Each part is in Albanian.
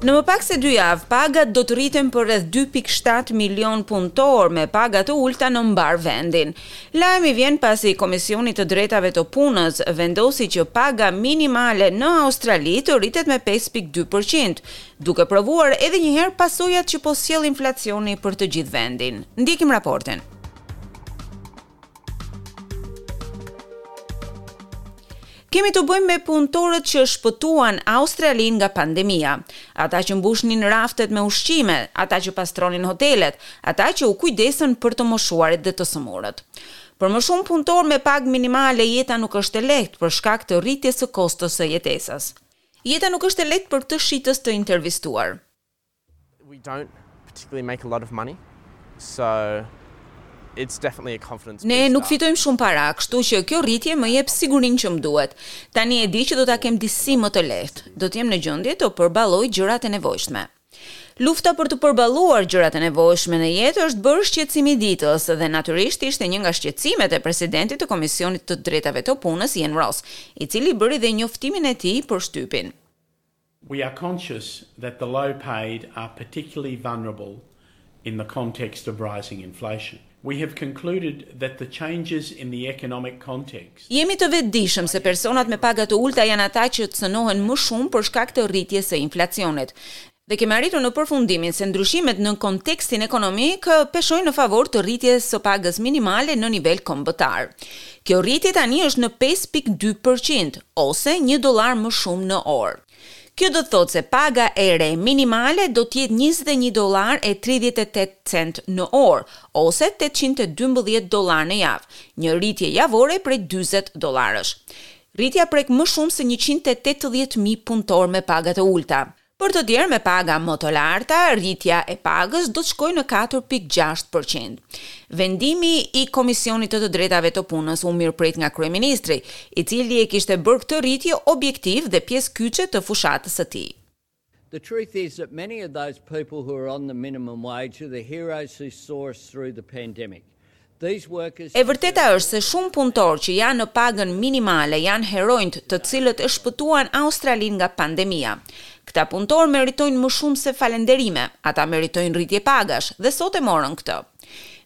Në më pak se dy javë, pagat do të rriten për rreth 2.7 milion punëtorë me paga të ulta në mbarë vendin. Lajmi vjen pasi Komisioni i të Drejtave të Punës vendosi që paga minimale në Australi të rritet me 5.2%, duke provuar edhe një herë pasojat që po sjell inflacioni për të gjithë vendin. Ndjekim raportin. Kemi të bëjmë me punëtorët që shpëtuan Australinë nga pandemia, ata që mbushnin raftet me ushqime, ata që pastronin hotelet, ata që u kujdesën për të moshuarit dhe të sëmurët. Por për shumë punëtorë me pagë minimale jeta nuk është e lehtë për shkak të rritjes së kostos së jetesës. Jeta nuk është e lehtë për këtë shitës të intervistuar. Ne nuk fitojmë shumë para, kështu që kjo rritje më jep sigurinë që më duhet. Tani e di që do ta kem disi më të lehtë. Do të jem në gjendje të përballoj gjërat e nevojshme. Lufta për të përballuar gjërat e nevojshme në jetë është bërë shqetësimi i ditës dhe natyrisht ishte një nga shqetësimet e presidentit të Komisionit të të Drejtave të Punës, Iain Ross, i cili bëri dhe njoftimin e tij për shtypin. We are conscious that the low paid are particularly vulnerable in the context of rising inflation. We have concluded that the changes in the economic context. Jemi të vetëdijshëm se personat me paga të ulta janë ata që cenohen më shumë për shkak të rritjes së inflacionit. Dhe kemi arritur në përfundimin se ndryshimet në kontekstin ekonomik peshojnë në favor të rritjes së pagës minimale në nivel kombëtar. Kjo rritje tani është në pesë pikë dy përqind, ose një dollar më shumë në orë. Kjo do të thotë se paga e re minimale do të jetë njëzet e një dollarë e tridhjetë e tetë centë në orë, ose tetëqind e dymbëdhjetë dollarë në javë, një rritje javore prej dyzet dollarësh. Rritja prek më shumë se njëqind e tetëdhjetë mijë punëtorë me paga të ulta. Për të tjerë me paga më të larta, rritja e pagës do të shkojë në katër pikë gjashtë për qind. Vendimi i Komisionit të të Drejtave të Punës u mirëprit nga kryeministri, i cili e kishte bërë këtë rritje objektiv dhe pjesë kyçe të fushatës së tij. The truth is that many of those people who are on the minimum wage are the heroes who saw us through the pandemic. E vërteta është se shumë punëtorë që janë në pagën minimale janë heronjtë të cilët e shpëtuan Australinë nga pandemia. Këta punëtorë meritojnë më shumë se falënderime, ata meritojnë rritje pagash dhe sot e morën këtë.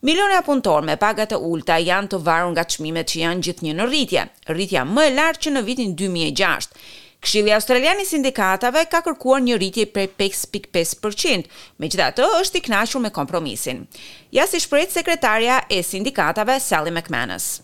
Miliona punëtorë me paga të ulta janë të varur nga çmimet që janë gjithnjë në rritje, rritja më e lartë që në vitin dy mijë e gjashtë. Këshilli Australian i Sindikatave ka kërkuar një rritje prej pesë pikë pesë për qind, megjithatë është i kënaqur me kompromisin. Ja si shprehet sekretarja e sindikatave, Sally McManus.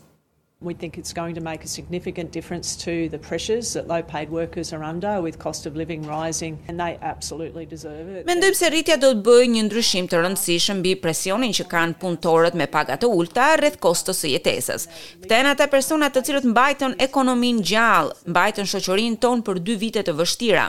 We think it's going to make a significant difference to the pressures that low paid workers are under with cost of living rising and they absolutely deserve it. Mendojmë se rritja do të bëjë një ndryshim të rëndësishëm mbi presionin që kanë punëtorët me paga të ulëta rreth kostos së jetesës. Këta janë ata persona të cilët mbajtën ekonominë gjallë, mbajtën shoqërinë tonë për dy vite të vështira.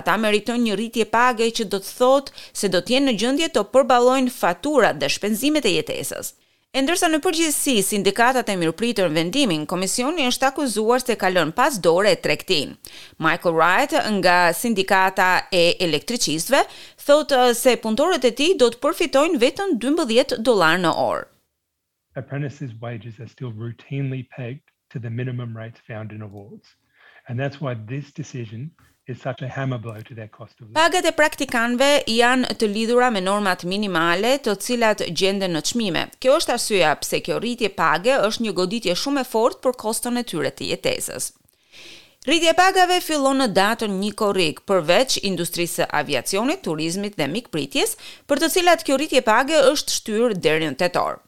Ata meritojnë një rritje page që do të thotë se do të jenë në gjendje të përballojnë faturat dhe shpenzimet e jetesës. E ndërsa në përgjithësi sindikatat e mirëpritën vendimin, komisioni është akuzuar se ka lënë pas dore tregtinë. Michael Wright nga Sindikata e Elektricistëve thotë se punëtorët e tij do të përfitojnë vetëm dymbëdhjetë dollarë në orë. apprentices wages are still routinely pegged to the minimum rates found in awards and that's why this decision is such a hammer blow to their cost of living. Pagat e praktikanëve janë të lidhura me normat minimale të cilat gjenden në çmime. Kjo është arsyeja pse kjo rritje page është një goditje shumë e fortë për koston e tyre të jetesës. Rritja e pagave fillon në datën një korrik, përveç industrisë së aviacionit, turizmit dhe mikpritjes, për të cilat kjo rritje page është shtyrë deri në tetor.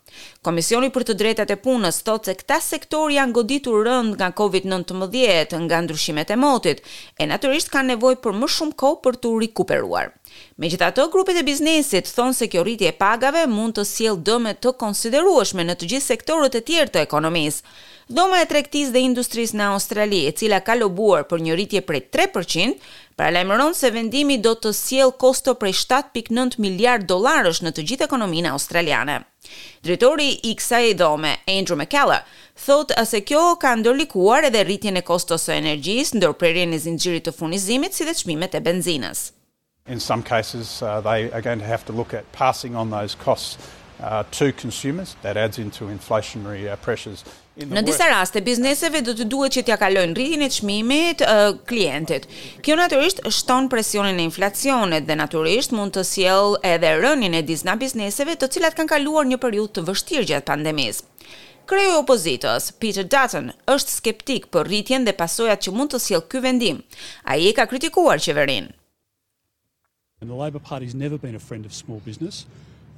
Komisioni për të Drejtat e Punës thotë se këta sektorë janë goditur rëndë nga Covid nëntëmbëdhjetë, nga ndryshimet e motit, e natyrisht kanë nevojë për më shumë kohë për t'u rikuperuar. Megjithatë, grupet e biznesit thonë se kjo rritje e pagave mund të sjellë dëme të konsiderueshme në të gjithë sektorët e tjerë të ekonomisë. Dhoma e Tregtisë dhe Industrisë në Australi, e cila ka lobuar për një rritje prej tre për qind, paralajmëron se vendimi do të sjellë kosto prej shtatë pikë nëntë miliardë dollarësh në të gjithë ekonominë australiane. Drejtori i kësaj dhome, Andrew McKellar, thotë se kjo ka ndërlikuar edhe rritjen e kostos së energjisë, ndërprerjen e zinxhirit të furnizimit si dhe çmimet e benzinës. In some cases they are going to have to look at passing on those costs to consumers, that adds into inflationary pressures. Në disa raste, bizneseve do të duhet që t'ia kalojnë rritjen e çmimit klientit. Kjo natyrisht shton presionin e inflacionit dhe natyrisht mund të sjellë edhe rënien e disa bizneseve të cilat kanë kaluar një periudhë të vështirë gjatë pandemisë. Kreu i opozitës, Peter Dutton, është skeptik për rritjen dhe pasojat që mund të sjellë ky vendim. Ai e ka kritikuar qeverinë. And the Labor Party has never been a friend of small business.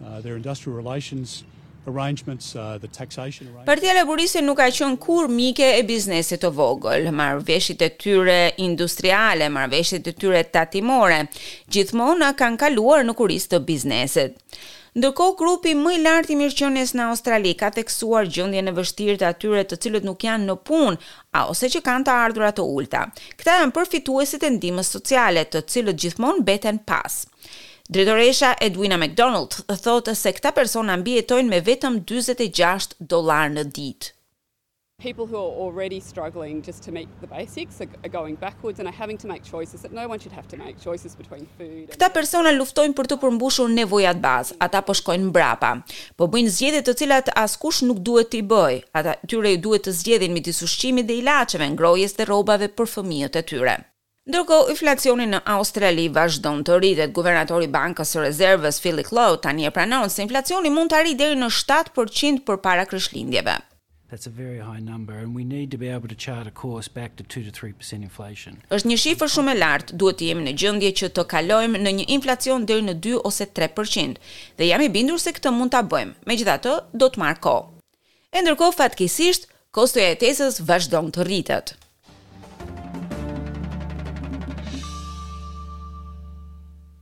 Their industrial relations arrangements, the taxation arrangements. Partia Laburiste nuk ka qenë kurrë mike e biznesit të vogël. Marrëveshjet e tyre industriale, marrëveshjet e tyre tatimore, gjithmonë kanë kaluar në kurriz të biznesit. Ndërkohë grupi më i lartë i mirëqenies në Australi ka theksuar gjendjen e vështirë të atyre të cilët nuk janë në punë a ose që kanë të ardhura të ulëta. Këta janë përfituesit e ndihmës sociale, të cilët gjithmonë mbeten pas. Drejtoresha Edwina MacDonald thotë se këta persona mbijetojnë me vetëm dyzet e gjashtë dollarë në ditë. People who are already struggling just to meet the basics are going backwards and are having to make choices that no one should have to make, choices between food. Këta persona luftojnë për të përmbushur nevojat bazë, ata po shkojnë mbrapa. Po bëjnë zgjedhje të cilat askush nuk duhet t'i bëjë. Atyre u duhet të zgjedhin midis ushqimit dhe ilaçeve, ngrohjes dhe rrobave për fëmijët e tyre. Ndërkohë, inflacioni në Australi vazhdon të rritet. Guvernatori i Bankës së Rezervës, Philip Lowe, tani e pranon se inflacioni mund të arrijë deri në shtatë për qind përpara Krishtlindjeve. Është një shifër shumë e lartë, duhet të jemi në gjendje që të kalojmë në një inflacion deri në dy ose tre për qind, dhe jam i bindur se këtë mund ta bëjmë. Megjithatë, do të marrë kohë. E ndërkohë fatkeqësisht kostoja e jetesës vazhdon të rritet.